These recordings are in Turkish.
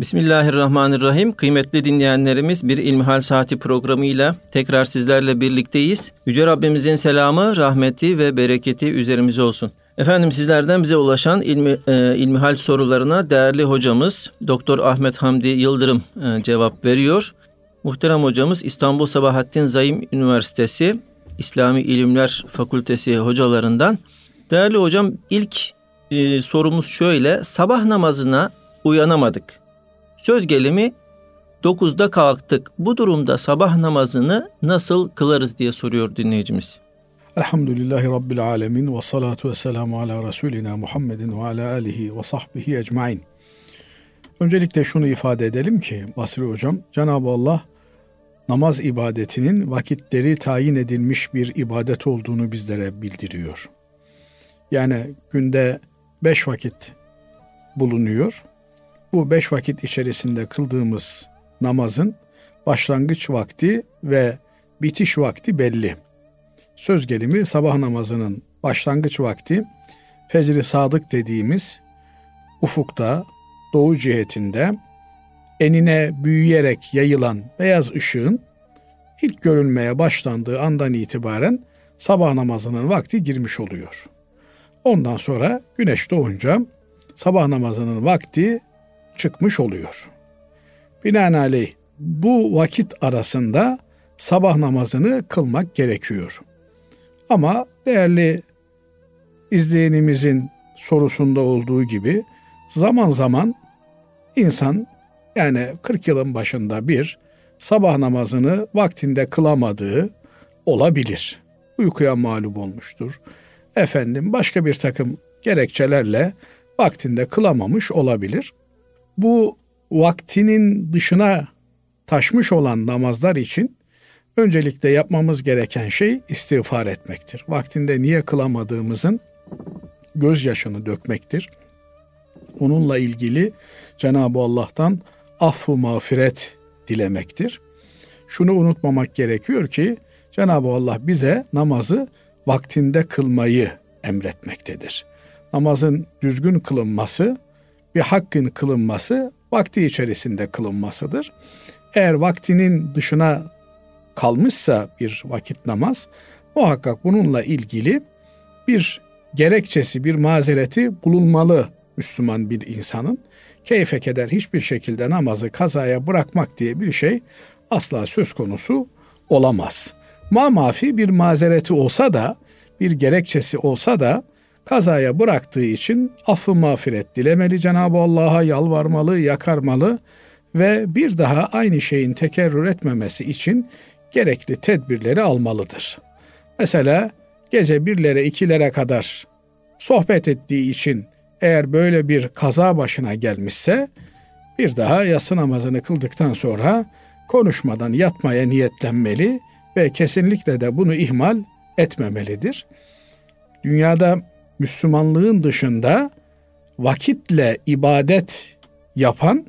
Bismillahirrahmanirrahim. Kıymetli dinleyenlerimiz bir İlmihal Saati programıyla tekrar sizlerle birlikteyiz. Yüce Rabbimizin selamı, rahmeti ve bereketi üzerimize olsun. Efendim sizlerden bize ulaşan ilmi, e, ilmihal sorularına değerli hocamız Doktor Ahmet Hamdi Yıldırım e, cevap veriyor. Muhterem hocamız İstanbul Sabahattin Zaim Üniversitesi İslami İlimler Fakültesi hocalarından. Değerli hocam ilk e, sorumuz şöyle. Sabah namazına uyanamadık. Söz gelimi 9'da kalktık. Bu durumda sabah namazını nasıl kılarız diye soruyor dinleyicimiz. Elhamdülillahi Rabbil Alemin ve salatu ve selamu ala Resulina Muhammedin ve ala alihi ve sahbihi ecmain. Öncelikle şunu ifade edelim ki Basri Hocam, Cenab-ı Allah namaz ibadetinin vakitleri tayin edilmiş bir ibadet olduğunu bizlere bildiriyor. Yani günde beş vakit bulunuyor. Bu beş vakit içerisinde kıldığımız namazın başlangıç vakti ve bitiş vakti belli. Söz gelimi sabah namazının başlangıç vakti fecri sadık dediğimiz ufukta doğu cihetinde enine büyüyerek yayılan beyaz ışığın ilk görülmeye başlandığı andan itibaren sabah namazının vakti girmiş oluyor. Ondan sonra güneş doğunca sabah namazının vakti çıkmış oluyor. Binaenaleyh bu vakit arasında sabah namazını kılmak gerekiyor. Ama değerli izleyenimizin sorusunda olduğu gibi zaman zaman insan yani 40 yılın başında bir sabah namazını vaktinde kılamadığı olabilir. Uykuya mağlup olmuştur. Efendim başka bir takım gerekçelerle vaktinde kılamamış olabilir. Bu vaktinin dışına taşmış olan namazlar için öncelikle yapmamız gereken şey istiğfar etmektir. Vaktinde niye kılamadığımızın gözyaşını dökmektir. Onunla ilgili Cenab-ı Allah'tan affu mağfiret dilemektir. Şunu unutmamak gerekiyor ki Cenab-ı Allah bize namazı vaktinde kılmayı emretmektedir. Namazın düzgün kılınması, bir hakkın kılınması vakti içerisinde kılınmasıdır. Eğer vaktinin dışına kalmışsa bir vakit namaz, muhakkak bununla ilgili bir gerekçesi, bir mazereti bulunmalı Müslüman bir insanın. Keyfe keder hiçbir şekilde namazı kazaya bırakmak diye bir şey asla söz konusu olamaz. Ma mafi bir mazereti olsa da, bir gerekçesi olsa da kazaya bıraktığı için affı mağfiret dilemeli Cenab-ı Allah'a yalvarmalı, yakarmalı ve bir daha aynı şeyin tekerrür etmemesi için gerekli tedbirleri almalıdır. Mesela gece birlere ikilere kadar sohbet ettiği için eğer böyle bir kaza başına gelmişse bir daha yatsı namazını kıldıktan sonra konuşmadan yatmaya niyetlenmeli ve kesinlikle de bunu ihmal etmemelidir. Dünyada Müslümanlığın dışında vakitle ibadet yapan,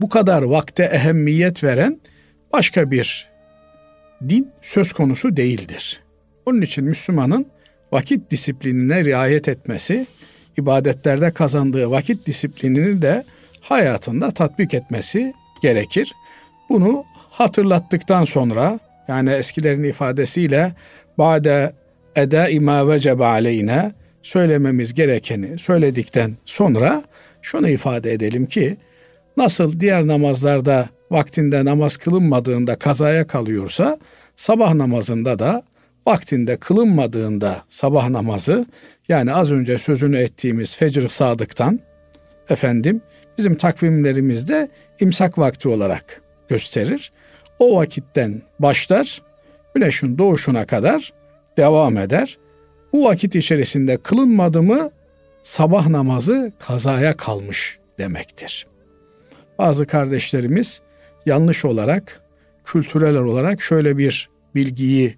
bu kadar vakte ehemmiyet veren başka bir din söz konusu değildir. Onun için Müslümanın vakit disiplinine riayet etmesi, ibadetlerde kazandığı vakit disiplinini de hayatında tatbik etmesi gerekir. Bunu hatırlattıktan sonra yani eskilerin ifadesiyle bade eda ima vecebe aleyne söylememiz gerekeni söyledikten sonra şunu ifade edelim ki nasıl diğer namazlarda vaktinde namaz kılınmadığında kazaya kalıyorsa sabah namazında da vaktinde kılınmadığında sabah namazı yani az önce sözünü ettiğimiz fecr sadıktan efendim bizim takvimlerimizde imsak vakti olarak gösterir. O vakitten başlar güneşin doğuşuna kadar devam eder. Bu vakit içerisinde kılınmadı mı sabah namazı kazaya kalmış demektir. Bazı kardeşlerimiz yanlış olarak, kültürel olarak şöyle bir bilgiyi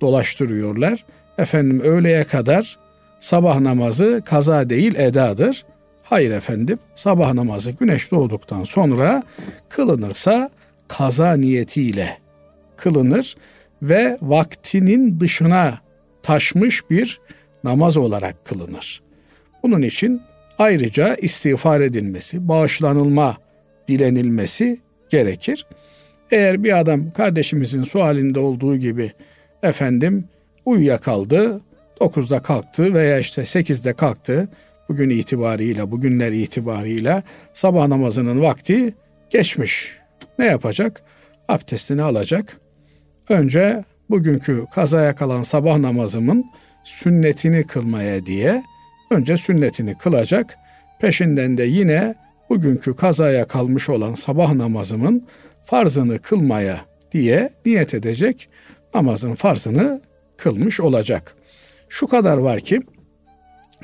dolaştırıyorlar. Efendim öğleye kadar sabah namazı kaza değil edadır. Hayır efendim sabah namazı güneş doğduktan sonra kılınırsa kaza niyetiyle kılınır ve vaktinin dışına taşmış bir namaz olarak kılınır. Bunun için ayrıca istiğfar edilmesi, bağışlanılma dilenilmesi gerekir. Eğer bir adam kardeşimizin sualinde olduğu gibi efendim uyuyakaldı, 9'da kalktı veya işte 8'de kalktı. Bugün itibariyle, bugünler itibariyle sabah namazının vakti geçmiş. Ne yapacak? Abdestini alacak. Önce bugünkü kazaya kalan sabah namazımın sünnetini kılmaya diye önce sünnetini kılacak. Peşinden de yine bugünkü kazaya kalmış olan sabah namazımın farzını kılmaya diye niyet edecek. Namazın farzını kılmış olacak. Şu kadar var ki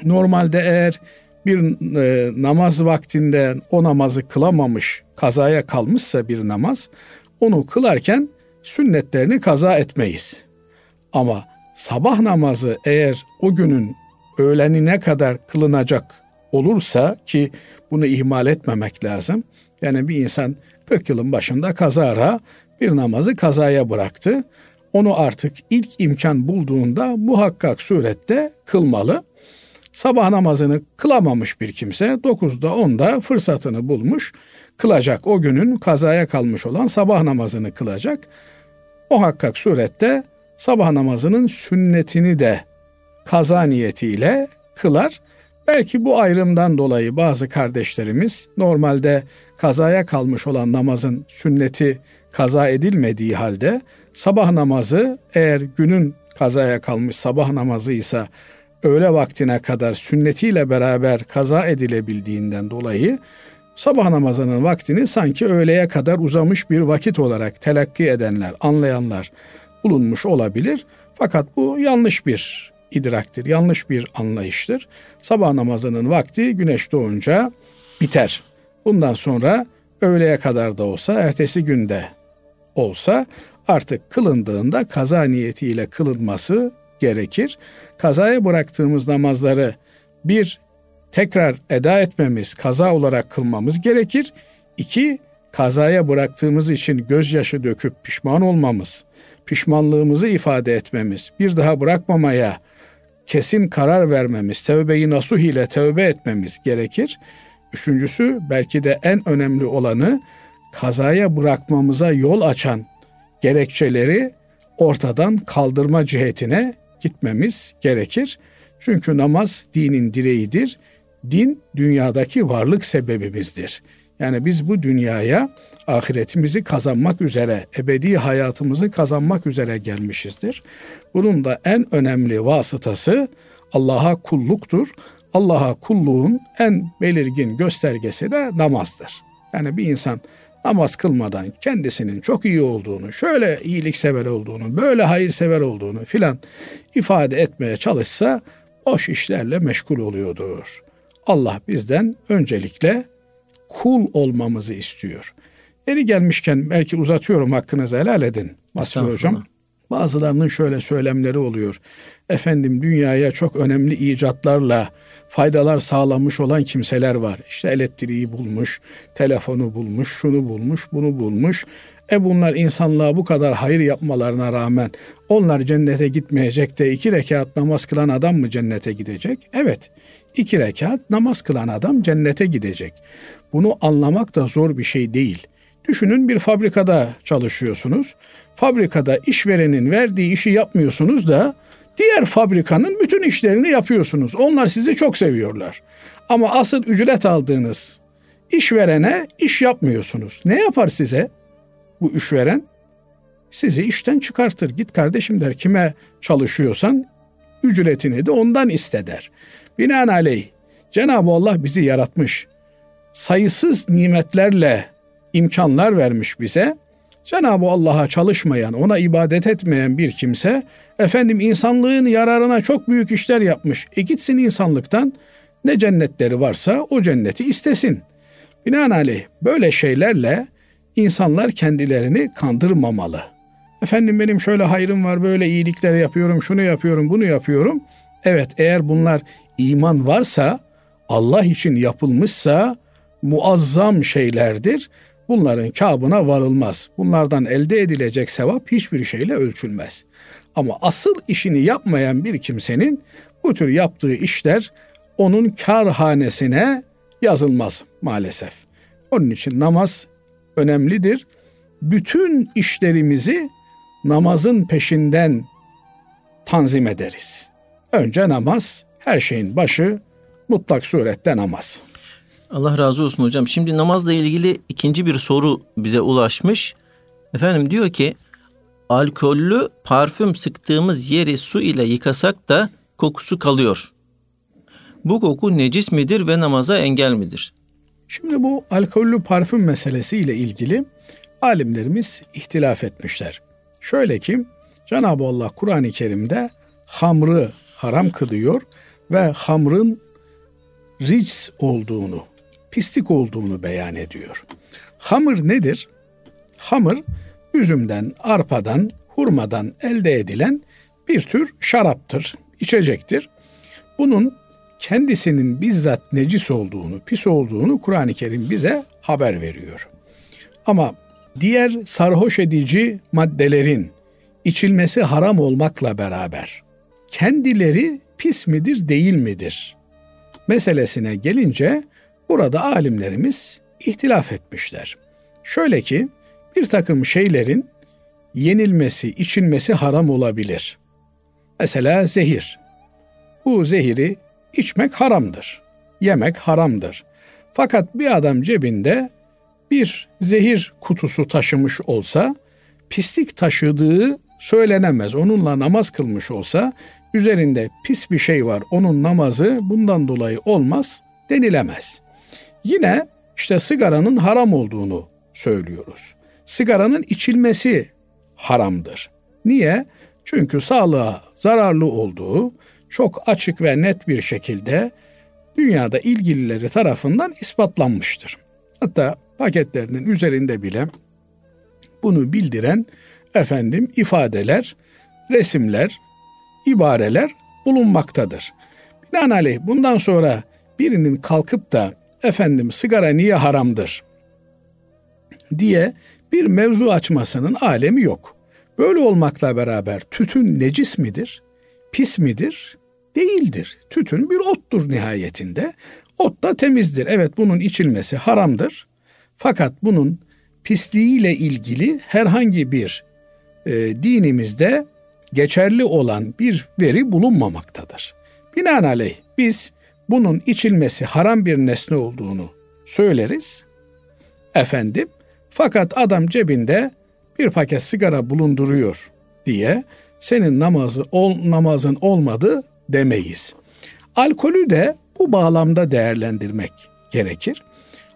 normalde eğer bir e, namaz vaktinde o namazı kılamamış, kazaya kalmışsa bir namaz, onu kılarken sünnetlerini kaza etmeyiz. Ama sabah namazı eğer o günün öğlenine kadar kılınacak olursa ki bunu ihmal etmemek lazım. Yani bir insan 40 yılın başında kazara bir namazı kazaya bıraktı. Onu artık ilk imkan bulduğunda muhakkak surette kılmalı. Sabah namazını kılamamış bir kimse 9'da 10'da fırsatını bulmuş kılacak. O günün kazaya kalmış olan sabah namazını kılacak. Muhakkak surette sabah namazının sünnetini de kaza niyetiyle kılar. Belki bu ayrımdan dolayı bazı kardeşlerimiz normalde kazaya kalmış olan namazın sünneti kaza edilmediği halde sabah namazı eğer günün kazaya kalmış sabah namazı ise öğle vaktine kadar sünnetiyle beraber kaza edilebildiğinden dolayı sabah namazının vaktini sanki öğleye kadar uzamış bir vakit olarak telakki edenler, anlayanlar bulunmuş olabilir. Fakat bu yanlış bir idraktir, yanlış bir anlayıştır. Sabah namazının vakti güneş doğunca biter. Bundan sonra öğleye kadar da olsa, ertesi günde olsa artık kılındığında kaza niyetiyle kılınması gerekir. Kazaya bıraktığımız namazları bir tekrar eda etmemiz, kaza olarak kılmamız gerekir. İki, kazaya bıraktığımız için gözyaşı döküp pişman olmamız, pişmanlığımızı ifade etmemiz, bir daha bırakmamaya kesin karar vermemiz, tevbe-i nasuh ile tevbe etmemiz gerekir. Üçüncüsü belki de en önemli olanı kazaya bırakmamıza yol açan gerekçeleri ortadan kaldırma cihetine gitmemiz gerekir. Çünkü namaz dinin direğidir. Din dünyadaki varlık sebebimizdir. Yani biz bu dünyaya ahiretimizi kazanmak üzere, ebedi hayatımızı kazanmak üzere gelmişizdir. Bunun da en önemli vasıtası Allah'a kulluktur. Allah'a kulluğun en belirgin göstergesi de namazdır. Yani bir insan namaz kılmadan kendisinin çok iyi olduğunu, şöyle iyiliksever olduğunu, böyle hayırsever olduğunu filan ifade etmeye çalışsa boş işlerle meşgul oluyordur. Allah bizden öncelikle kul olmamızı istiyor. Yeri gelmişken belki uzatıyorum hakkınızı helal edin Basri Hocam. Bazılarının şöyle söylemleri oluyor. Efendim dünyaya çok önemli icatlarla faydalar sağlamış olan kimseler var. İşte elektriği bulmuş, telefonu bulmuş, şunu bulmuş, bunu bulmuş. E bunlar insanlığa bu kadar hayır yapmalarına rağmen onlar cennete gitmeyecek de iki rekat namaz kılan adam mı cennete gidecek? Evet, iki rekat namaz kılan adam cennete gidecek. Bunu anlamak da zor bir şey değil. Düşünün bir fabrikada çalışıyorsunuz. Fabrikada işverenin verdiği işi yapmıyorsunuz da diğer fabrikanın bütün işlerini yapıyorsunuz. Onlar sizi çok seviyorlar. Ama asıl ücret aldığınız işverene iş yapmıyorsunuz. Ne yapar size bu işveren? Sizi işten çıkartır. Git kardeşim der kime çalışıyorsan ücretini de ondan iste der. Binaenaleyh Cenab-ı Allah bizi yaratmış. Sayısız nimetlerle imkanlar vermiş bize. Cenab-ı Allah'a çalışmayan, ona ibadet etmeyen bir kimse, efendim insanlığın yararına çok büyük işler yapmış. E gitsin insanlıktan ne cennetleri varsa o cenneti istesin. Binaenaleyh böyle şeylerle insanlar kendilerini kandırmamalı. Efendim benim şöyle hayrım var, böyle iyilikler yapıyorum, şunu yapıyorum, bunu yapıyorum. Evet eğer bunlar iman varsa, Allah için yapılmışsa muazzam şeylerdir. Bunların kabına varılmaz. Bunlardan elde edilecek sevap hiçbir şeyle ölçülmez. Ama asıl işini yapmayan bir kimsenin bu tür yaptığı işler onun kar hanesine yazılmaz maalesef. Onun için namaz önemlidir. Bütün işlerimizi namazın peşinden tanzim ederiz. Önce namaz, her şeyin başı mutlak surette namaz. Allah razı olsun hocam. Şimdi namazla ilgili ikinci bir soru bize ulaşmış. Efendim diyor ki alkollü parfüm sıktığımız yeri su ile yıkasak da kokusu kalıyor. Bu koku necis midir ve namaza engel midir? Şimdi bu alkollü parfüm meselesi ile ilgili alimlerimiz ihtilaf etmişler. Şöyle ki Cenab-ı Allah Kur'an-ı Kerim'de hamrı haram kılıyor ve hamrın rics olduğunu, pislik olduğunu beyan ediyor. Hamır nedir? Hamır üzümden, arpadan, hurmadan elde edilen bir tür şaraptır, içecektir. Bunun kendisinin bizzat necis olduğunu, pis olduğunu Kur'an-ı Kerim bize haber veriyor. Ama diğer sarhoş edici maddelerin içilmesi haram olmakla beraber kendileri pis midir, değil midir? Meselesine gelince burada alimlerimiz ihtilaf etmişler. Şöyle ki bir takım şeylerin yenilmesi, içilmesi haram olabilir. Mesela zehir. Bu zehiri içmek haramdır. Yemek haramdır. Fakat bir adam cebinde bir zehir kutusu taşımış olsa pislik taşıdığı söylenemez. Onunla namaz kılmış olsa üzerinde pis bir şey var. Onun namazı bundan dolayı olmaz denilemez. Yine işte sigaranın haram olduğunu söylüyoruz. Sigaranın içilmesi haramdır. Niye? Çünkü sağlığa zararlı olduğu çok açık ve net bir şekilde dünyada ilgilileri tarafından ispatlanmıştır. Hatta paketlerinin üzerinde bile bunu bildiren efendim ifadeler, resimler, ibareler bulunmaktadır. Binaenaleyh bundan sonra birinin kalkıp da efendim sigara niye haramdır diye bir mevzu açmasının alemi yok. Böyle olmakla beraber tütün necis midir? Pis midir? Değildir. Tütün bir ottur nihayetinde. Ot da temizdir. Evet bunun içilmesi haramdır. Fakat bunun pisliğiyle ilgili herhangi bir e, dinimizde geçerli olan bir veri bulunmamaktadır. Binaenaleyh biz bunun içilmesi haram bir nesne olduğunu söyleriz. Efendim fakat adam cebinde bir paket sigara bulunduruyor diye senin namazı ol, namazın olmadı demeyiz. Alkolü de bu bağlamda değerlendirmek gerekir.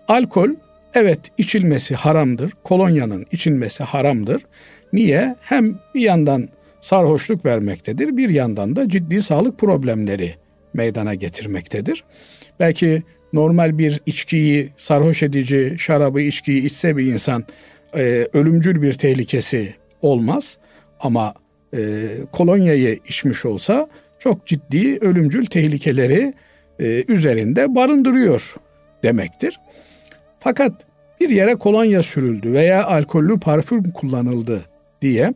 Alkol evet içilmesi haramdır. Kolonyanın içilmesi haramdır. Niye? Hem bir yandan sarhoşluk vermektedir, bir yandan da ciddi sağlık problemleri meydana getirmektedir. Belki normal bir içkiyi, sarhoş edici şarabı, içkiyi içse bir insan e, ölümcül bir tehlikesi olmaz. Ama e, kolonyayı içmiş olsa çok ciddi ölümcül tehlikeleri e, üzerinde barındırıyor demektir. Fakat bir yere kolonya sürüldü veya alkollü parfüm kullanıldı diye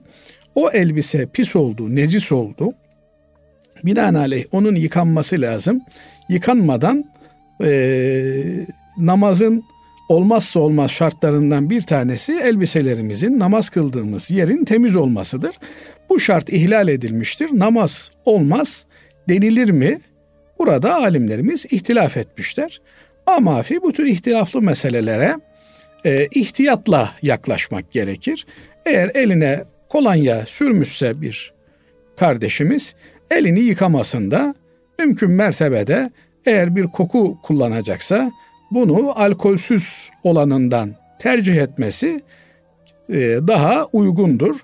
o elbise pis oldu, necis oldu. Binaenaleyh onun yıkanması lazım. Yıkanmadan e, namazın olmazsa olmaz şartlarından bir tanesi elbiselerimizin namaz kıldığımız yerin temiz olmasıdır. Bu şart ihlal edilmiştir. Namaz olmaz denilir mi? Burada alimlerimiz ihtilaf etmişler. Amafi bu tür ihtilaflı meselelere e, ihtiyatla yaklaşmak gerekir. Eğer eline kolonya sürmüşse bir kardeşimiz elini yıkamasında mümkün mertebede eğer bir koku kullanacaksa bunu alkolsüz olanından tercih etmesi e, daha uygundur.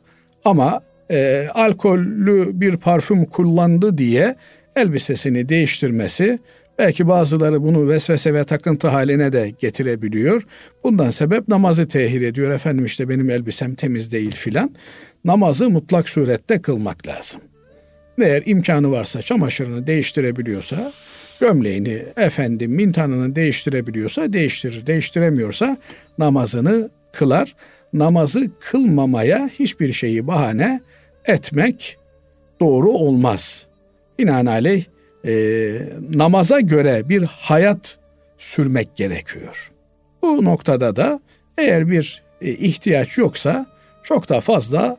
Ama e, alkollü bir parfüm kullandı diye elbisesini değiştirmesi belki bazıları bunu vesvese ve takıntı haline de getirebiliyor. Bundan sebep namazı tehir ediyor. Efendim işte benim elbisem temiz değil filan. Namazı mutlak surette kılmak lazım. Eğer imkanı varsa çamaşırını değiştirebiliyorsa gömleğini, efendim mintanını değiştirebiliyorsa değiştirir. Değiştiremiyorsa namazını kılar. Namazı kılmamaya hiçbir şeyi bahane etmek doğru olmaz. Binaenaleyh e, namaza göre bir hayat sürmek gerekiyor. Bu noktada da eğer bir e, ihtiyaç yoksa çok da fazla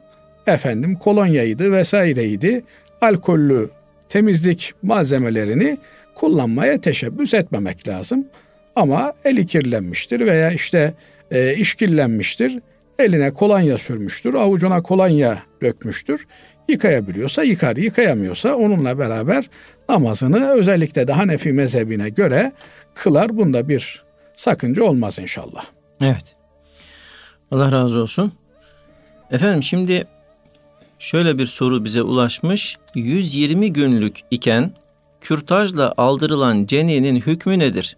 efendim kolonyaydı vesaireydi alkollü temizlik malzemelerini kullanmaya teşebbüs etmemek lazım. Ama eli kirlenmiştir veya işte e, işkillenmiştir. Eline kolonya sürmüştür, avucuna kolonya dökmüştür. Yıkayabiliyorsa yıkar, yıkayamıyorsa onunla beraber namazını özellikle de Hanefi mezhebine göre kılar. Bunda bir sakınca olmaz inşallah. Evet. Allah razı olsun. Efendim şimdi şöyle bir soru bize ulaşmış. 120 günlük iken kürtajla aldırılan ceninin hükmü nedir?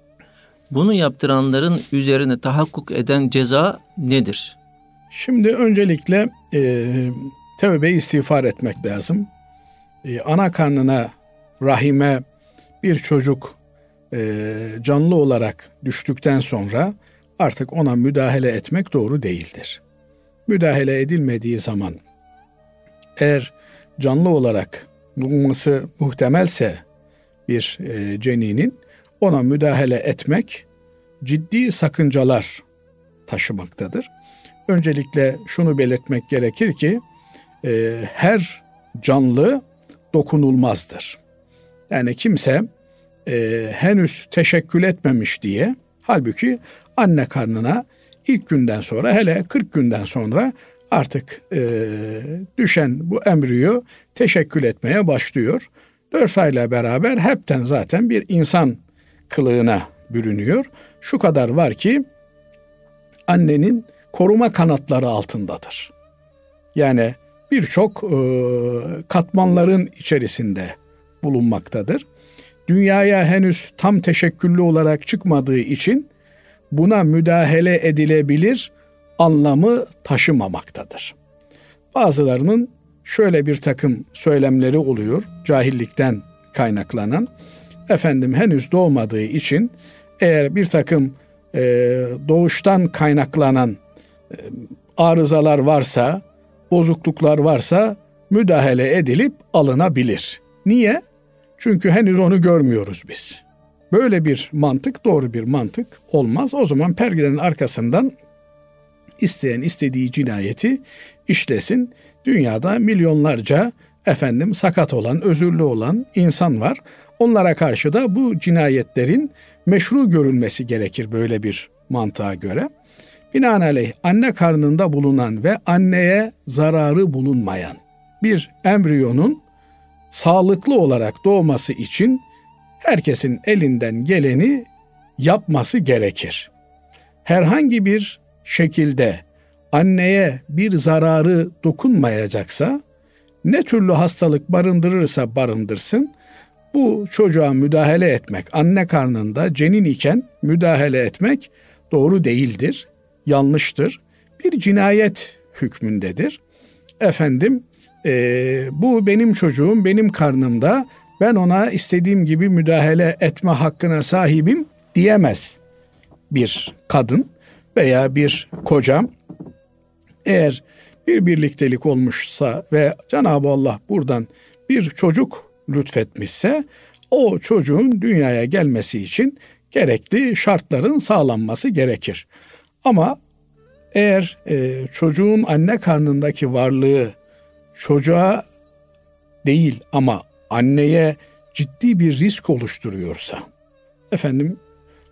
Bunu yaptıranların üzerine tahakkuk eden ceza nedir? Şimdi öncelikle e, tevbe istiğfar etmek lazım. E, ana karnına, rahime bir çocuk e, canlı olarak düştükten sonra artık ona müdahale etmek doğru değildir. Müdahale edilmediği zaman eğer canlı olarak bulunması muhtemelse bir e, ceninin ona müdahale etmek ciddi sakıncalar taşımaktadır. Öncelikle şunu belirtmek gerekir ki e, her canlı dokunulmazdır. Yani kimse e, henüz teşekkül etmemiş diye halbuki anne karnına ilk günden sonra hele 40 günden sonra artık e, düşen bu embriyo teşekkül etmeye başlıyor. 4 ayla beraber hepten zaten bir insan kılığına bürünüyor. Şu kadar var ki annenin koruma kanatları altındadır. Yani birçok e, katmanların içerisinde bulunmaktadır. Dünyaya henüz tam teşekküllü olarak çıkmadığı için buna müdahale edilebilir anlamı taşımamaktadır. Bazılarının şöyle bir takım söylemleri oluyor cahillikten kaynaklanan. Efendim henüz doğmadığı için eğer bir takım e, doğuştan kaynaklanan e, arızalar varsa, bozukluklar varsa müdahale edilip alınabilir. Niye? Çünkü henüz onu görmüyoruz biz. Böyle bir mantık doğru bir mantık olmaz. O zaman perdenin arkasından isteyen istediği cinayeti işlesin. Dünyada milyonlarca efendim sakat olan, özürlü olan insan var. Onlara karşı da bu cinayetlerin meşru görülmesi gerekir böyle bir mantığa göre. Binaenaleyh anne karnında bulunan ve anneye zararı bulunmayan bir embriyonun sağlıklı olarak doğması için herkesin elinden geleni yapması gerekir. Herhangi bir şekilde anneye bir zararı dokunmayacaksa ne türlü hastalık barındırırsa barındırsın bu çocuğa müdahale etmek anne karnında cenin iken müdahale etmek doğru değildir, yanlıştır. Bir cinayet hükmündedir. Efendim e, bu benim çocuğum benim karnımda ben ona istediğim gibi müdahale etme hakkına sahibim diyemez bir kadın veya bir kocam eğer bir birliktelik olmuşsa ve Cenab-ı Allah buradan bir çocuk lütfetmişse o çocuğun dünyaya gelmesi için gerekli şartların sağlanması gerekir. Ama eğer e, çocuğun anne karnındaki varlığı çocuğa değil ama anneye ciddi bir risk oluşturuyorsa efendim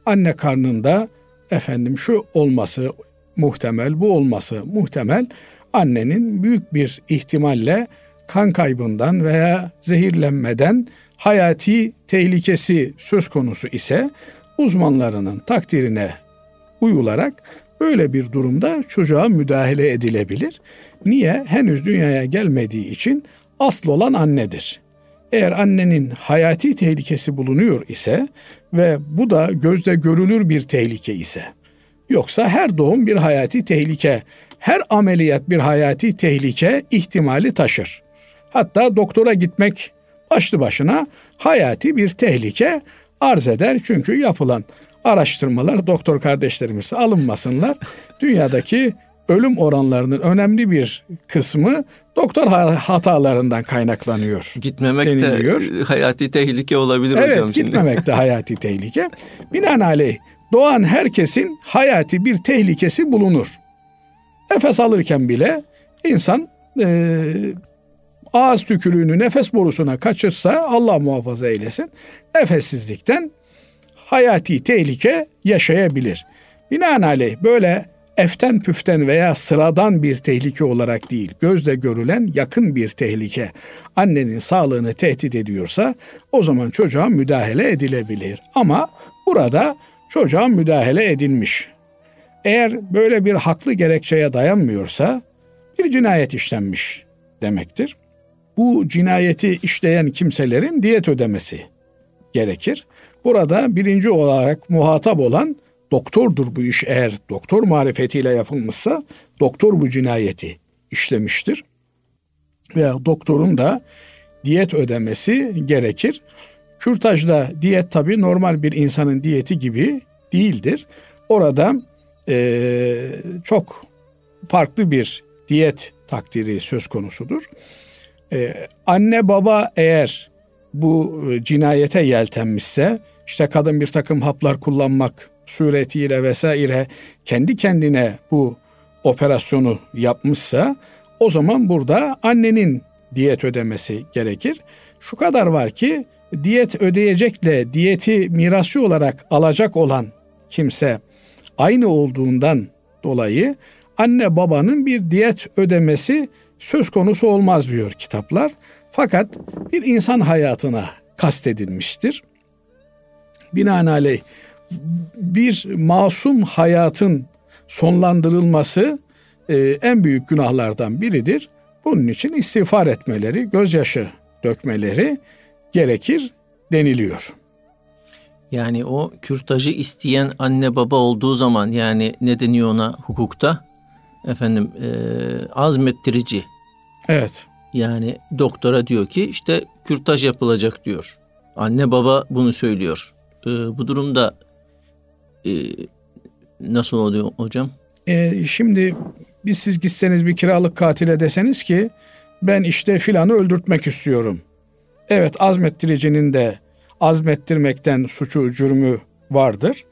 anne karnında efendim şu olması muhtemel, bu olması muhtemel annenin büyük bir ihtimalle kan kaybından veya zehirlenmeden hayati tehlikesi söz konusu ise uzmanlarının takdirine uyularak böyle bir durumda çocuğa müdahale edilebilir. Niye? Henüz dünyaya gelmediği için asıl olan annedir. Eğer annenin hayati tehlikesi bulunuyor ise ve bu da gözde görülür bir tehlike ise yoksa her doğum bir hayati tehlike, her ameliyat bir hayati tehlike ihtimali taşır. Hatta doktora gitmek başlı başına hayati bir tehlike arz eder. Çünkü yapılan araştırmalar doktor kardeşlerimiz alınmasınlar. Dünyadaki ölüm oranlarının önemli bir kısmı doktor hatalarından kaynaklanıyor. Gitmemek deniliyor. de hayati tehlike olabilir evet, hocam. Evet gitmemek de hayati tehlike. Binaenaleyh doğan herkesin hayati bir tehlikesi bulunur. Nefes alırken bile insan e, ağız tükürüğünü nefes borusuna kaçırsa Allah muhafaza eylesin nefessizlikten hayati tehlike yaşayabilir. Binaenaleyh böyle eften püften veya sıradan bir tehlike olarak değil, gözle görülen yakın bir tehlike annenin sağlığını tehdit ediyorsa o zaman çocuğa müdahale edilebilir. Ama burada çocuğa müdahale edilmiş. Eğer böyle bir haklı gerekçeye dayanmıyorsa bir cinayet işlenmiş demektir. Bu cinayeti işleyen kimselerin diyet ödemesi gerekir. Burada birinci olarak muhatap olan doktordur bu iş eğer doktor marifetiyle yapılmışsa doktor bu cinayeti işlemiştir. Veya doktorun da diyet ödemesi gerekir. Kürtajda diyet tabi normal bir insanın diyeti gibi değildir. Orada e, çok farklı bir diyet takdiri söz konusudur. E, anne baba eğer bu cinayete yeltenmişse işte kadın bir takım haplar kullanmak suretiyle vesaire kendi kendine bu operasyonu yapmışsa o zaman burada annenin diyet ödemesi gerekir. Şu kadar var ki diyet ödeyecekle diyeti mirasçı olarak alacak olan kimse aynı olduğundan dolayı anne babanın bir diyet ödemesi söz konusu olmaz diyor kitaplar. Fakat bir insan hayatına kastedilmiştir. Binaenaleyh bir masum hayatın sonlandırılması e, en büyük günahlardan biridir. Bunun için istiğfar etmeleri, gözyaşı dökmeleri gerekir deniliyor. Yani o kürtajı isteyen anne baba olduğu zaman yani ne deniyor ona hukukta? Efendim e, azmettirici. Evet. Yani doktora diyor ki işte kürtaj yapılacak diyor. Anne baba bunu söylüyor. E, bu durumda e, nasıl oluyor hocam? E, şimdi biz siz gitseniz bir kiralık katile deseniz ki ben işte filanı öldürtmek istiyorum. Evet azmettiricinin de azmettirmekten suçu cürmü vardır.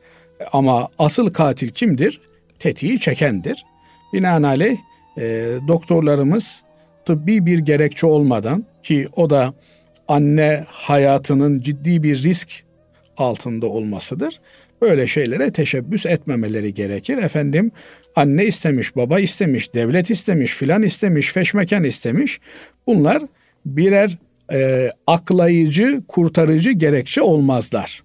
Ama asıl katil kimdir? Tetiği çekendir. Binaenaleyh e, doktorlarımız tıbbi bir gerekçe olmadan ki o da anne hayatının ciddi bir risk altında olmasıdır. Böyle şeylere teşebbüs etmemeleri gerekir. Efendim anne istemiş, baba istemiş, devlet istemiş, filan istemiş, feşmeken istemiş. Bunlar birer e, aklayıcı, kurtarıcı gerekçe olmazlar.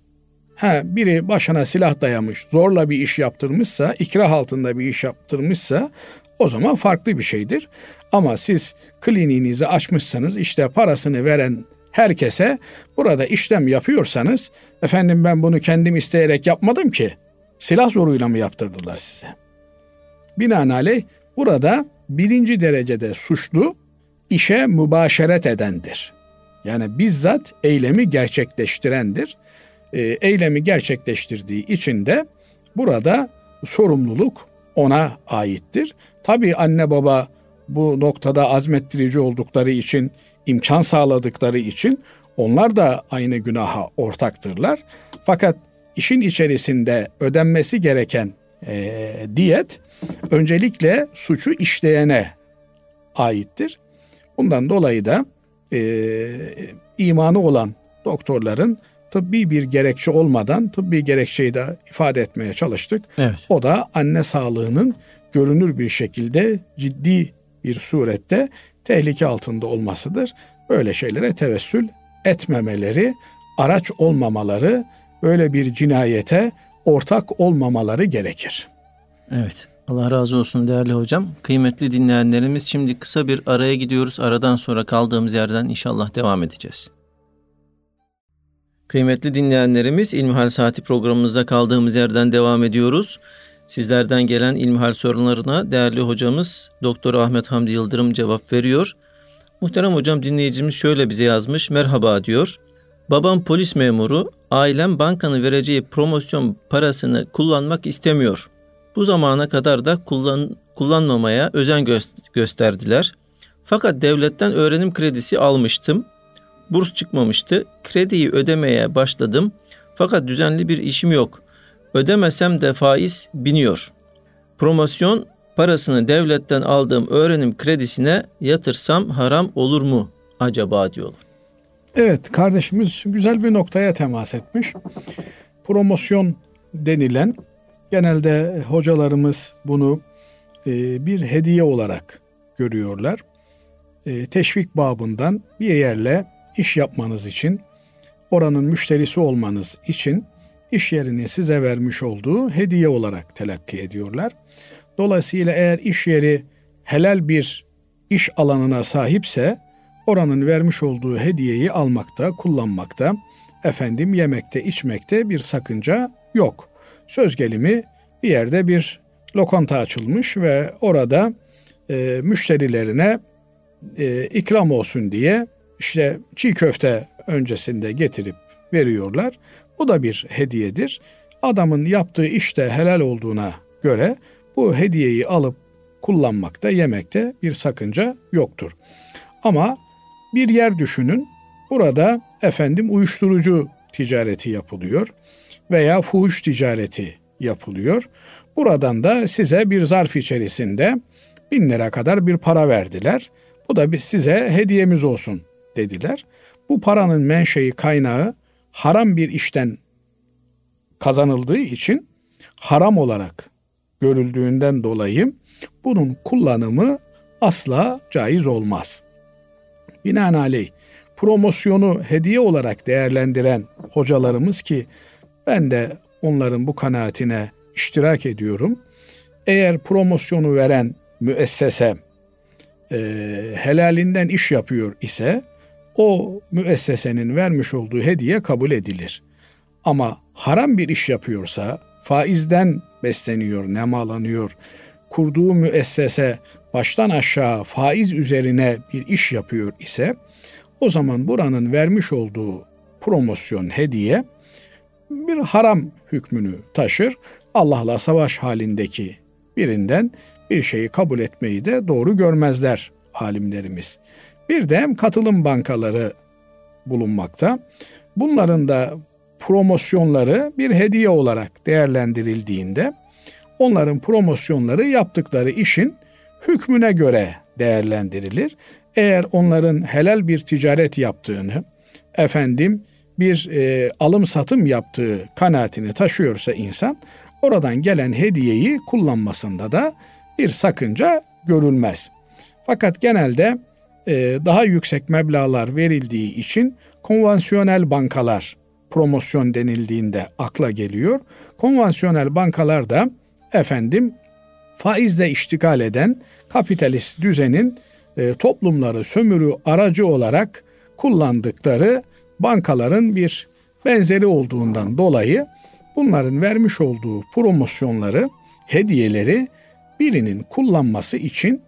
Ha, biri başına silah dayamış, zorla bir iş yaptırmışsa, ikrah altında bir iş yaptırmışsa o zaman farklı bir şeydir. Ama siz kliniğinizi açmışsanız işte parasını veren herkese burada işlem yapıyorsanız efendim ben bunu kendim isteyerek yapmadım ki silah zoruyla mı yaptırdılar size? Binaenaleyh burada birinci derecede suçlu işe mübaşeret edendir. Yani bizzat eylemi gerçekleştirendir. E, eylemi gerçekleştirdiği için de burada sorumluluk ona aittir. Tabi anne baba bu noktada azmettirici oldukları için, imkan sağladıkları için onlar da aynı günaha ortaktırlar. Fakat işin içerisinde ödenmesi gereken e, diyet öncelikle suçu işleyene aittir. Bundan dolayı da e, imanı olan doktorların tıbbi bir gerekçe olmadan tıbbi gerekçeyi de ifade etmeye çalıştık. Evet. O da anne sağlığının görünür bir şekilde ciddi bir surette tehlike altında olmasıdır. Böyle şeylere tevessül etmemeleri, araç olmamaları, böyle bir cinayete ortak olmamaları gerekir. Evet. Allah razı olsun değerli hocam. Kıymetli dinleyenlerimiz şimdi kısa bir araya gidiyoruz. Aradan sonra kaldığımız yerden inşallah devam edeceğiz. Kıymetli dinleyenlerimiz İlmihal Saati programımızda kaldığımız yerden devam ediyoruz. Sizlerden gelen ilmihal sorunlarına değerli hocamız Doktor Ahmet Hamdi Yıldırım cevap veriyor. Muhterem hocam dinleyicimiz şöyle bize yazmış. Merhaba diyor. Babam polis memuru, ailem bankanın vereceği promosyon parasını kullanmak istemiyor. Bu zamana kadar da kullan, kullanmamaya özen gö- gösterdiler. Fakat devletten öğrenim kredisi almıştım. Burs çıkmamıştı. Krediyi ödemeye başladım. Fakat düzenli bir işim yok. Ödemesem de faiz biniyor. Promosyon parasını devletten aldığım öğrenim kredisine yatırsam haram olur mu acaba diyorlar. Evet kardeşimiz güzel bir noktaya temas etmiş. Promosyon denilen genelde hocalarımız bunu e, bir hediye olarak görüyorlar. E, teşvik babından bir yerle iş yapmanız için, oranın müşterisi olmanız için iş yerinin size vermiş olduğu hediye olarak telakki ediyorlar. Dolayısıyla eğer iş yeri helal bir iş alanına sahipse oranın vermiş olduğu hediyeyi almakta, kullanmakta, efendim yemekte, içmekte bir sakınca yok. Söz gelimi bir yerde bir lokanta açılmış ve orada e, müşterilerine e, ikram olsun diye işte çiğ köfte öncesinde getirip veriyorlar. Bu da bir hediyedir. Adamın yaptığı işte helal olduğuna göre bu hediyeyi alıp kullanmakta, yemekte bir sakınca yoktur. Ama bir yer düşünün. Burada efendim uyuşturucu ticareti yapılıyor veya fuhuş ticareti yapılıyor. Buradan da size bir zarf içerisinde bin lira kadar bir para verdiler. Bu da biz size hediyemiz olsun dediler. Bu paranın menşei kaynağı haram bir işten kazanıldığı için haram olarak görüldüğünden dolayı bunun kullanımı asla caiz olmaz. Binaenaleyh promosyonu hediye olarak değerlendiren hocalarımız ki ben de onların bu kanaatine iştirak ediyorum. Eğer promosyonu veren müessese e, helalinden iş yapıyor ise o müessesenin vermiş olduğu hediye kabul edilir. Ama haram bir iş yapıyorsa, faizden besleniyor, nemalanıyor, kurduğu müessese baştan aşağı faiz üzerine bir iş yapıyor ise o zaman buranın vermiş olduğu promosyon hediye bir haram hükmünü taşır. Allah'la savaş halindeki birinden bir şeyi kabul etmeyi de doğru görmezler alimlerimiz. Bir de katılım bankaları bulunmakta. Bunların da promosyonları bir hediye olarak değerlendirildiğinde onların promosyonları yaptıkları işin hükmüne göre değerlendirilir. Eğer onların helal bir ticaret yaptığını, efendim bir e, alım satım yaptığı kanaatini taşıyorsa insan, oradan gelen hediyeyi kullanmasında da bir sakınca görülmez. Fakat genelde daha yüksek meblalar verildiği için konvansiyonel bankalar promosyon denildiğinde akla geliyor. Konvansiyonel bankalar da efendim faizle iştigal eden kapitalist düzenin e, toplumları sömürü aracı olarak kullandıkları bankaların bir benzeri olduğundan dolayı bunların vermiş olduğu promosyonları, hediyeleri birinin kullanması için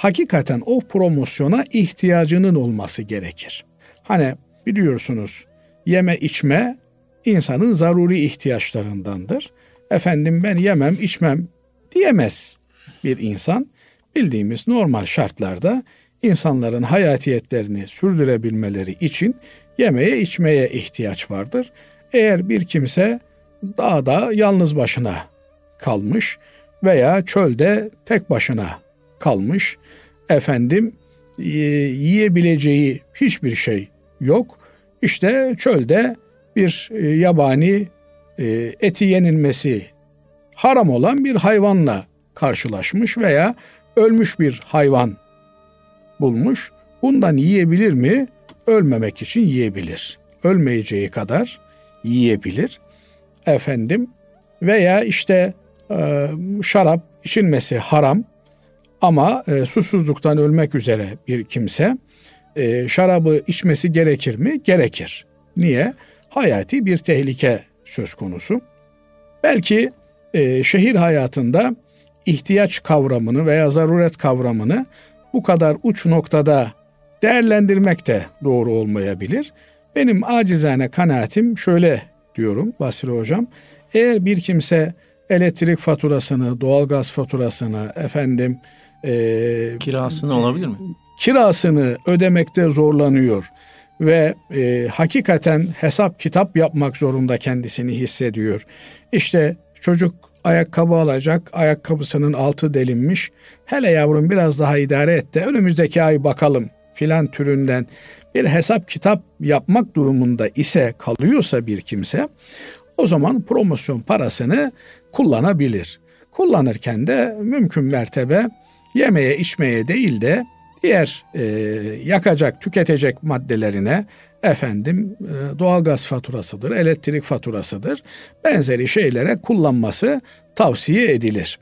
hakikaten o promosyona ihtiyacının olması gerekir. Hani biliyorsunuz yeme içme insanın zaruri ihtiyaçlarındandır. Efendim ben yemem içmem diyemez bir insan. Bildiğimiz normal şartlarda insanların hayatiyetlerini sürdürebilmeleri için yemeye içmeye ihtiyaç vardır. Eğer bir kimse dağda yalnız başına kalmış veya çölde tek başına kalmış efendim yiyebileceği hiçbir şey yok. İşte çölde bir e, yabani e, eti yenilmesi haram olan bir hayvanla karşılaşmış veya ölmüş bir hayvan bulmuş. Bundan yiyebilir mi? Ölmemek için yiyebilir. Ölmeyeceği kadar yiyebilir. Efendim veya işte e, şarap içilmesi haram ama e, susuzluktan ölmek üzere bir kimse e, şarabı içmesi gerekir mi? Gerekir. Niye? Hayati bir tehlike söz konusu. Belki e, şehir hayatında ihtiyaç kavramını veya zaruret kavramını bu kadar uç noktada değerlendirmek de doğru olmayabilir. Benim acizane kanaatim şöyle diyorum Basri Hocam. Eğer bir kimse elektrik faturasını, doğalgaz faturasını, efendim e, kirasını olabilir mi? Kirasını ödemekte zorlanıyor ve e, hakikaten hesap kitap yapmak zorunda kendisini hissediyor. İşte Çocuk ayakkabı alacak, ayakkabısının altı delinmiş. Hele yavrum biraz daha idare et de önümüzdeki ay bakalım filan türünden bir hesap kitap yapmak durumunda ise kalıyorsa bir kimse o zaman promosyon parasını kullanabilir. Kullanırken de mümkün mertebe yemeye içmeye değil de diğer e, yakacak, tüketecek maddelerine efendim e, doğalgaz faturasıdır, elektrik faturasıdır. Benzeri şeylere kullanması tavsiye edilir.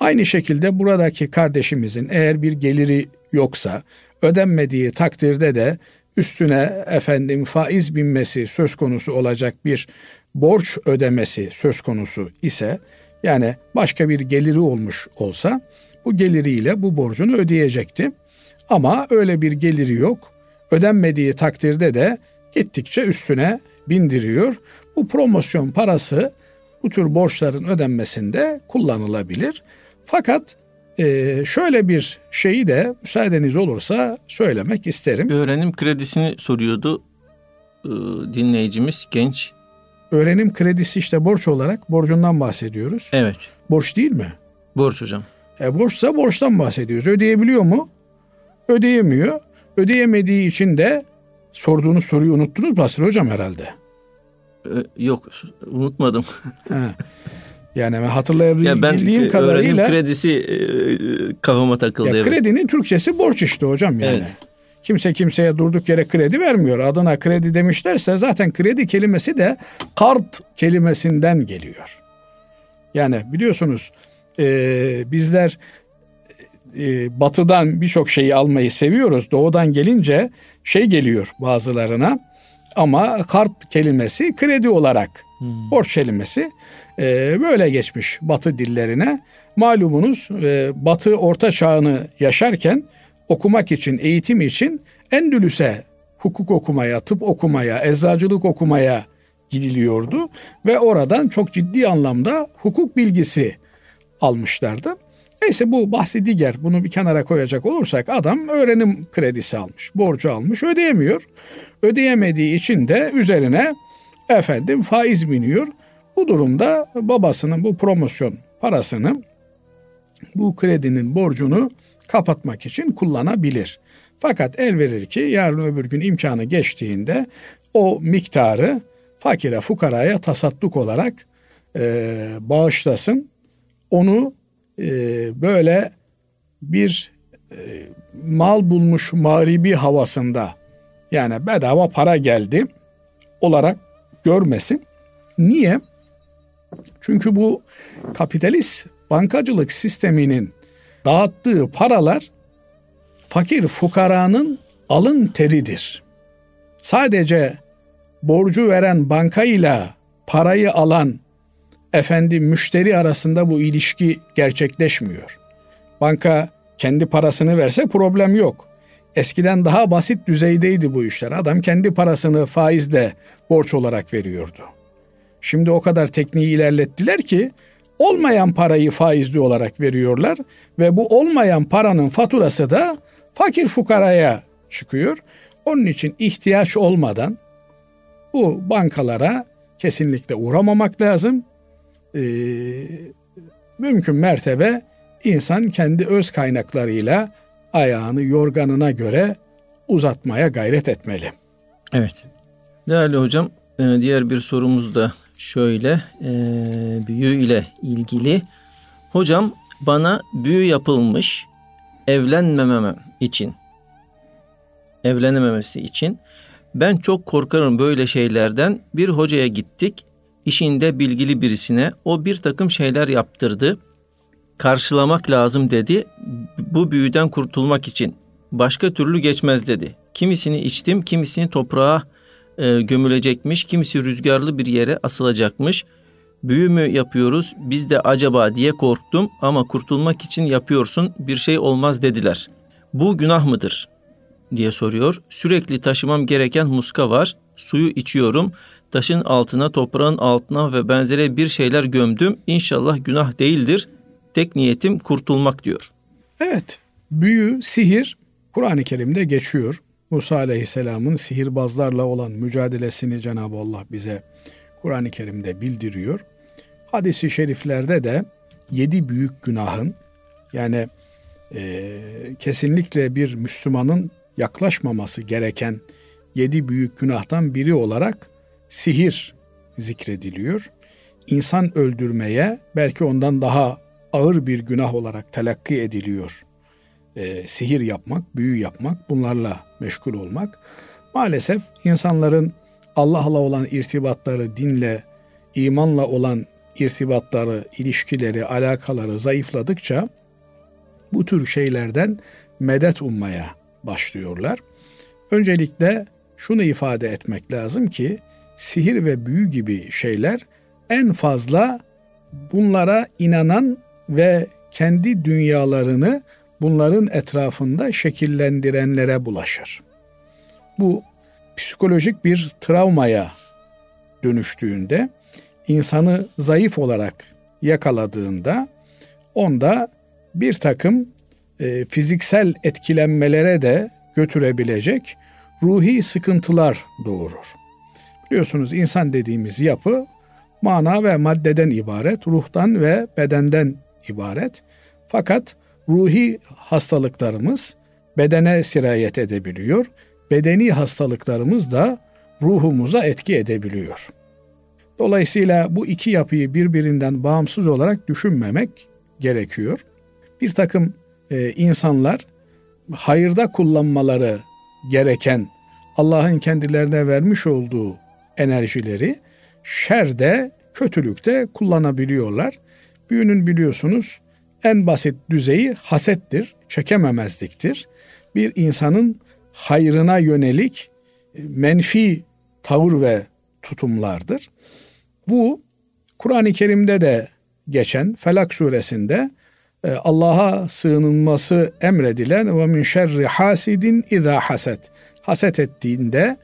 Aynı şekilde buradaki kardeşimizin eğer bir geliri yoksa ödenmediği takdirde de üstüne efendim faiz binmesi söz konusu olacak bir borç ödemesi söz konusu ise yani başka bir geliri olmuş olsa bu geliriyle bu borcunu ödeyecekti. Ama öyle bir geliri yok. Ödenmediği takdirde de gittikçe üstüne bindiriyor. Bu promosyon parası bu tür borçların ödenmesinde kullanılabilir. Fakat e, şöyle bir şeyi de müsaadeniz olursa söylemek isterim. Öğrenim kredisini soruyordu e, dinleyicimiz genç. Öğrenim kredisi işte borç olarak borcundan bahsediyoruz. Evet. Borç değil mi? Borç hocam. E, borçsa borçtan bahsediyoruz. Ödeyebiliyor mu? Ödeyemiyor. Ödeyemediği için de sorduğunuz soruyu unuttunuz Basri Hocam herhalde. Ee, yok unutmadım. ha. Yani hatırlayabildiğim ya ben kadarıyla... öğrenim kredisi e, kafama takıldı. Ya evet. Kredinin Türkçesi borç işte hocam yani. Evet. Kimse kimseye durduk yere kredi vermiyor. Adına kredi demişlerse zaten kredi kelimesi de kart kelimesinden geliyor. Yani biliyorsunuz e, bizler e, batıdan birçok şeyi almayı seviyoruz. Doğudan gelince şey geliyor bazılarına ama kart kelimesi kredi olarak hmm. borç kelimesi e, böyle geçmiş batı dillerine. Malumunuz e, batı orta çağını yaşarken okumak için, eğitim için Endülüs'e hukuk okumaya, tıp okumaya, eczacılık okumaya gidiliyordu ve oradan çok ciddi anlamda hukuk bilgisi almışlardı. Neyse bu bahsi diğer bunu bir kenara koyacak olursak adam öğrenim kredisi almış, borcu almış, ödeyemiyor. Ödeyemediği için de üzerine efendim faiz biniyor. Bu durumda babasının bu promosyon parasını bu kredinin borcunu kapatmak için kullanabilir. Fakat el verir ki yarın öbür gün imkanı geçtiğinde o miktarı fakire fukaraya tasadduk olarak e, bağışlasın. Onu e, böyle bir e, mal bulmuş mağribi havasında yani bedava para geldi olarak görmesin. Niye? Çünkü bu kapitalist bankacılık sisteminin dağıttığı paralar fakir fukaranın alın teridir. Sadece borcu veren bankayla parayı alan efendi müşteri arasında bu ilişki gerçekleşmiyor. Banka kendi parasını verse problem yok. Eskiden daha basit düzeydeydi bu işler. Adam kendi parasını faizle borç olarak veriyordu. Şimdi o kadar tekniği ilerlettiler ki olmayan parayı faizli olarak veriyorlar ve bu olmayan paranın faturası da fakir fukaraya çıkıyor. Onun için ihtiyaç olmadan bu bankalara kesinlikle uğramamak lazım. Ee, mümkün mertebe insan kendi öz kaynaklarıyla ayağını yorganına göre uzatmaya gayret etmeli. Evet. Değerli hocam, e, diğer bir sorumuz da şöyle e, büyü ile ilgili. Hocam bana büyü yapılmış evlenmemem için evlenememesi için ben çok korkarım böyle şeylerden. Bir hocaya gittik. İşinde bilgili birisine o bir takım şeyler yaptırdı. Karşılamak lazım dedi. Bu büyüden kurtulmak için. Başka türlü geçmez dedi. Kimisini içtim, kimisini toprağa e, gömülecekmiş, kimisi rüzgarlı bir yere asılacakmış. Büyü mü yapıyoruz biz de acaba diye korktum ama kurtulmak için yapıyorsun bir şey olmaz dediler. Bu günah mıdır? diye soruyor. Sürekli taşımam gereken muska var. Suyu içiyorum. Taşın altına, toprağın altına ve benzeri bir şeyler gömdüm. İnşallah günah değildir. Tek niyetim kurtulmak diyor. Evet. Büyü, sihir Kur'an-ı Kerim'de geçiyor. Musa Aleyhisselam'ın sihirbazlarla olan mücadelesini Cenab-ı Allah bize Kur'an-ı Kerim'de bildiriyor. Hadisi şeriflerde de yedi büyük günahın yani e, kesinlikle bir Müslümanın yaklaşmaması gereken yedi büyük günahtan biri olarak sihir zikrediliyor. İnsan öldürmeye belki ondan daha ağır bir günah olarak telakki ediliyor. E, sihir yapmak, büyü yapmak, bunlarla meşgul olmak. Maalesef insanların Allah'la olan irtibatları, dinle, imanla olan irtibatları, ilişkileri, alakaları zayıfladıkça bu tür şeylerden medet ummaya başlıyorlar. Öncelikle şunu ifade etmek lazım ki sihir ve büyü gibi şeyler en fazla bunlara inanan ve kendi dünyalarını bunların etrafında şekillendirenlere bulaşır. Bu psikolojik bir travmaya dönüştüğünde insanı zayıf olarak yakaladığında onda bir takım e, fiziksel etkilenmelere de götürebilecek ruhi sıkıntılar doğurur. Biliyorsunuz insan dediğimiz yapı mana ve maddeden ibaret, ruhtan ve bedenden ibaret. Fakat ruhi hastalıklarımız bedene sirayet edebiliyor. Bedeni hastalıklarımız da ruhumuza etki edebiliyor. Dolayısıyla bu iki yapıyı birbirinden bağımsız olarak düşünmemek gerekiyor. Bir takım e, insanlar hayırda kullanmaları gereken Allah'ın kendilerine vermiş olduğu enerjileri şerde, kötülükte kullanabiliyorlar. Büyünün biliyorsunuz en basit düzeyi hasettir, çekememezliktir. Bir insanın hayrına yönelik e, menfi tavır ve tutumlardır. Bu Kur'an-ı Kerim'de de geçen Felak suresinde e, Allah'a sığınılması emredilen ve min şerri hasidin izâ haset. Haset ettiğinde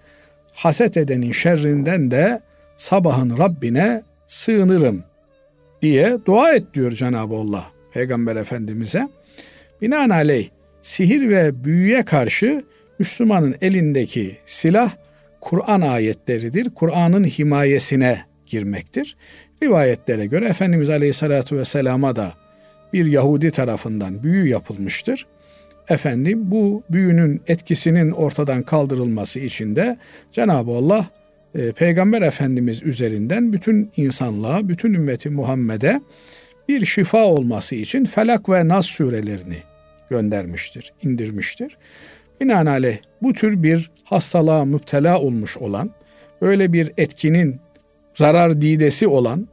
haset edenin şerrinden de sabahın Rabbine sığınırım diye dua et diyor Cenab-ı Allah Peygamber Efendimiz'e. Binaenaleyh sihir ve büyüye karşı Müslümanın elindeki silah Kur'an ayetleridir. Kur'an'ın himayesine girmektir. Rivayetlere göre Efendimiz Aleyhisselatü Vesselam'a da bir Yahudi tarafından büyü yapılmıştır. Efendim bu büyünün etkisinin ortadan kaldırılması için de Cenab-ı Allah e, Peygamber Efendimiz üzerinden bütün insanlığa, bütün ümmeti Muhammed'e bir şifa olması için Felak ve Nas surelerini göndermiştir, indirmiştir. Binaenaleyh bu tür bir hastalığa müptela olmuş olan, böyle bir etkinin zarar didesi olan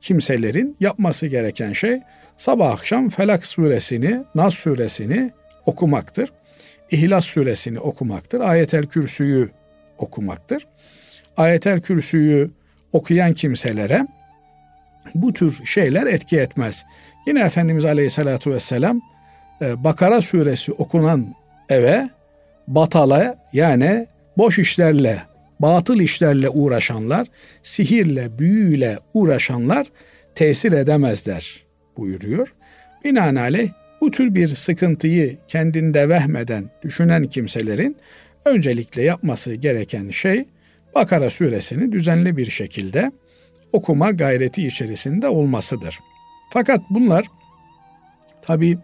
kimselerin yapması gereken şey sabah akşam Felak suresini, Nas suresini okumaktır. İhlas suresini okumaktır. Ayetel Kürsü'yü okumaktır. Ayetel Kürsü'yü okuyan kimselere bu tür şeyler etki etmez. Yine Efendimiz Aleyhisselatü Vesselam e, Bakara suresi okunan eve batala yani boş işlerle, batıl işlerle uğraşanlar, sihirle, büyüyle uğraşanlar tesir edemezler buyuruyor. Binaenaleyh bu tür bir sıkıntıyı kendinde vehmeden düşünen kimselerin öncelikle yapması gereken şey Bakara suresini düzenli bir şekilde okuma gayreti içerisinde olmasıdır. Fakat bunlar tabi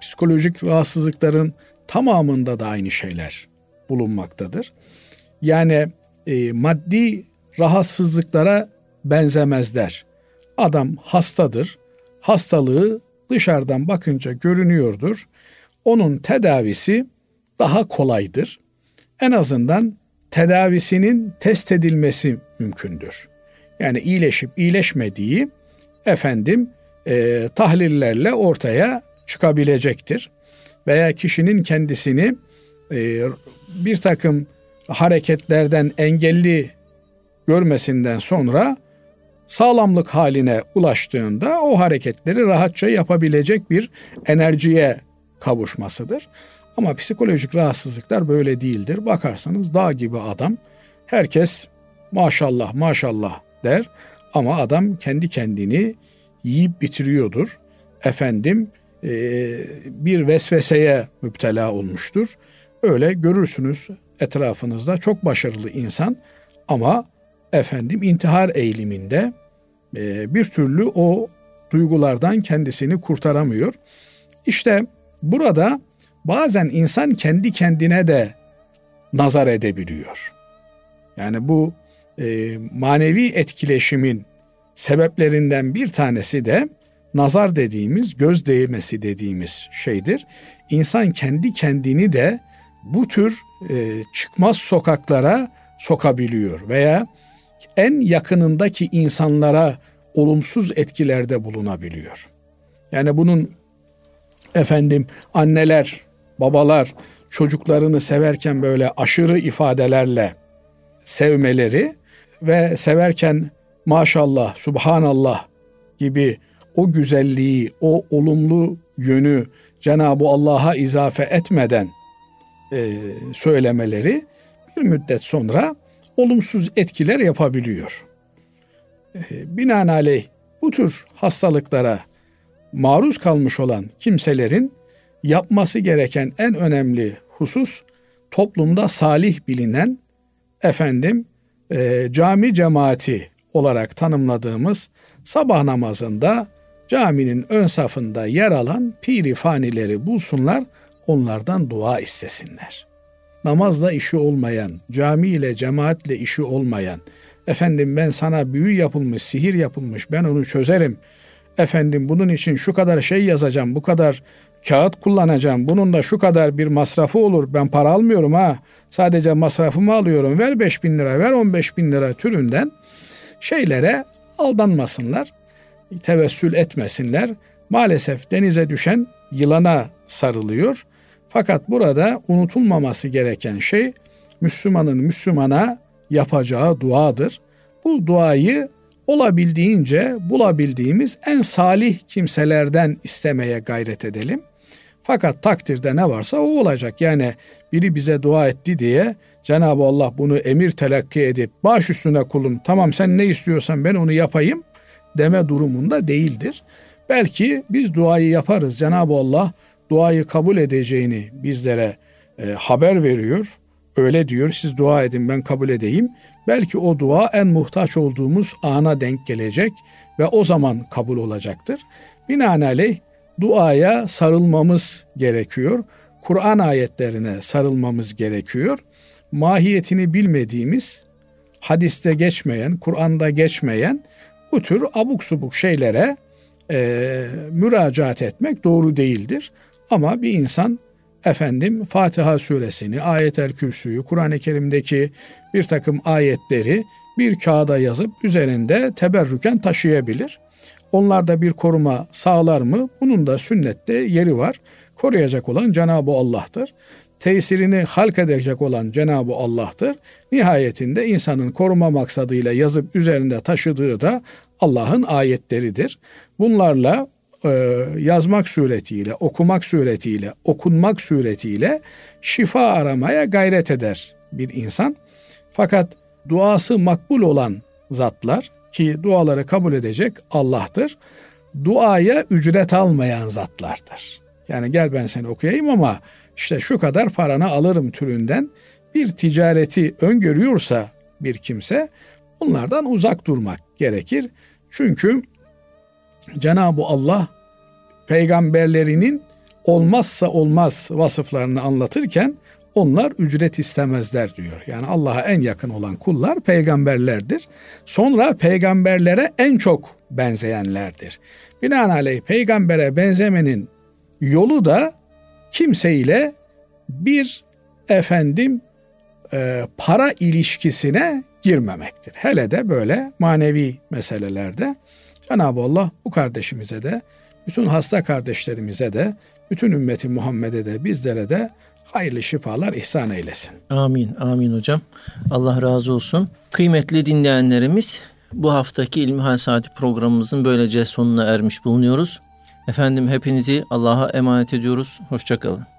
psikolojik rahatsızlıkların tamamında da aynı şeyler bulunmaktadır. Yani e, maddi rahatsızlıklara benzemezler. Adam hastadır. Hastalığı dışarıdan bakınca görünüyordur. Onun tedavisi daha kolaydır. En azından tedavisinin test edilmesi mümkündür. Yani iyileşip iyileşmediği efendim e, tahlillerle ortaya çıkabilecektir. Veya kişinin kendisini e, bir takım hareketlerden engelli görmesinden sonra sağlamlık haline ulaştığında o hareketleri rahatça yapabilecek bir enerjiye kavuşmasıdır. Ama psikolojik rahatsızlıklar böyle değildir. Bakarsanız dağ gibi adam herkes maşallah maşallah der ama adam kendi kendini yiyip bitiriyordur. Efendim e, bir vesveseye müptela olmuştur. Öyle görürsünüz etrafınızda çok başarılı insan ama efendim intihar eğiliminde e, bir türlü o duygulardan kendisini kurtaramıyor. İşte burada bazen insan kendi kendine de nazar edebiliyor. Yani bu e, manevi etkileşimin sebeplerinden bir tanesi de nazar dediğimiz, göz değmesi dediğimiz şeydir. İnsan kendi kendini de bu tür e, çıkmaz sokaklara sokabiliyor veya en yakınındaki insanlara olumsuz etkilerde bulunabiliyor. Yani bunun efendim anneler, babalar çocuklarını severken böyle aşırı ifadelerle sevmeleri ve severken maşallah, subhanallah gibi o güzelliği, o olumlu yönü Cenab-ı Allah'a izafe etmeden e, söylemeleri bir müddet sonra olumsuz etkiler yapabiliyor. E, binaenaleyh bu tür hastalıklara maruz kalmış olan kimselerin yapması gereken en önemli husus toplumda salih bilinen efendim e, cami cemaati olarak tanımladığımız sabah namazında caminin ön safında yer alan piri fanileri bulsunlar, onlardan dua istesinler. Namazla işi olmayan, cami ile cemaatle işi olmayan, efendim ben sana büyü yapılmış, sihir yapılmış, ben onu çözerim. Efendim bunun için şu kadar şey yazacağım, bu kadar kağıt kullanacağım. Bunun da şu kadar bir masrafı olur. Ben para almıyorum ha. Sadece masrafımı alıyorum. Ver 5 bin lira, ver 15 bin lira türünden şeylere aldanmasınlar. Tevessül etmesinler. Maalesef denize düşen yılana sarılıyor. Fakat burada unutulmaması gereken şey Müslümanın Müslümana yapacağı duadır. Bu duayı olabildiğince bulabildiğimiz en salih kimselerden istemeye gayret edelim. Fakat takdirde ne varsa o olacak. Yani biri bize dua etti diye Cenab-ı Allah bunu emir telakki edip baş üstüne kulum tamam sen ne istiyorsan ben onu yapayım deme durumunda değildir. Belki biz duayı yaparız. Cenab-ı Allah duayı kabul edeceğini bizlere e, haber veriyor. Öyle diyor siz dua edin ben kabul edeyim. Belki o dua en muhtaç olduğumuz ana denk gelecek ve o zaman kabul olacaktır. Binaenaleyh duaya sarılmamız gerekiyor. Kur'an ayetlerine sarılmamız gerekiyor. Mahiyetini bilmediğimiz, hadiste geçmeyen, Kur'an'da geçmeyen bu tür abuk subuk şeylere e, müracaat etmek doğru değildir. Ama bir insan efendim Fatiha suresini, ayet-el kürsüyü, Kur'an-ı Kerim'deki bir takım ayetleri bir kağıda yazıp üzerinde teberrüken taşıyabilir. Onlarda bir koruma sağlar mı? Bunun da sünnette yeri var. Koruyacak olan Cenab-ı Allah'tır. Tesirini halk edecek olan Cenab-ı Allah'tır. Nihayetinde insanın koruma maksadıyla yazıp üzerinde taşıdığı da Allah'ın ayetleridir. Bunlarla e, yazmak suretiyle, okumak suretiyle, okunmak suretiyle şifa aramaya gayret eder bir insan. Fakat duası makbul olan zatlar ki duaları kabul edecek Allah'tır. Duaya ücret almayan zatlardır. Yani gel ben seni okuyayım ama işte şu kadar paranı alırım türünden bir ticareti öngörüyorsa bir kimse bunlardan uzak durmak gerekir. Çünkü Cenab-ı Allah peygamberlerinin olmazsa olmaz vasıflarını anlatırken onlar ücret istemezler diyor. Yani Allah'a en yakın olan kullar peygamberlerdir. Sonra peygamberlere en çok benzeyenlerdir. Binaenaleyh peygambere benzemenin yolu da kimseyle bir efendim e, para ilişkisine girmemektir. Hele de böyle manevi meselelerde Cenab-ı Allah bu kardeşimize de bütün hasta kardeşlerimize de bütün ümmeti Muhammed'e de bizlere de hayırlı şifalar ihsan eylesin. Amin, amin hocam. Allah razı olsun. Kıymetli dinleyenlerimiz bu haftaki İlmihal Saati programımızın böylece sonuna ermiş bulunuyoruz. Efendim hepinizi Allah'a emanet ediyoruz. Hoşçakalın.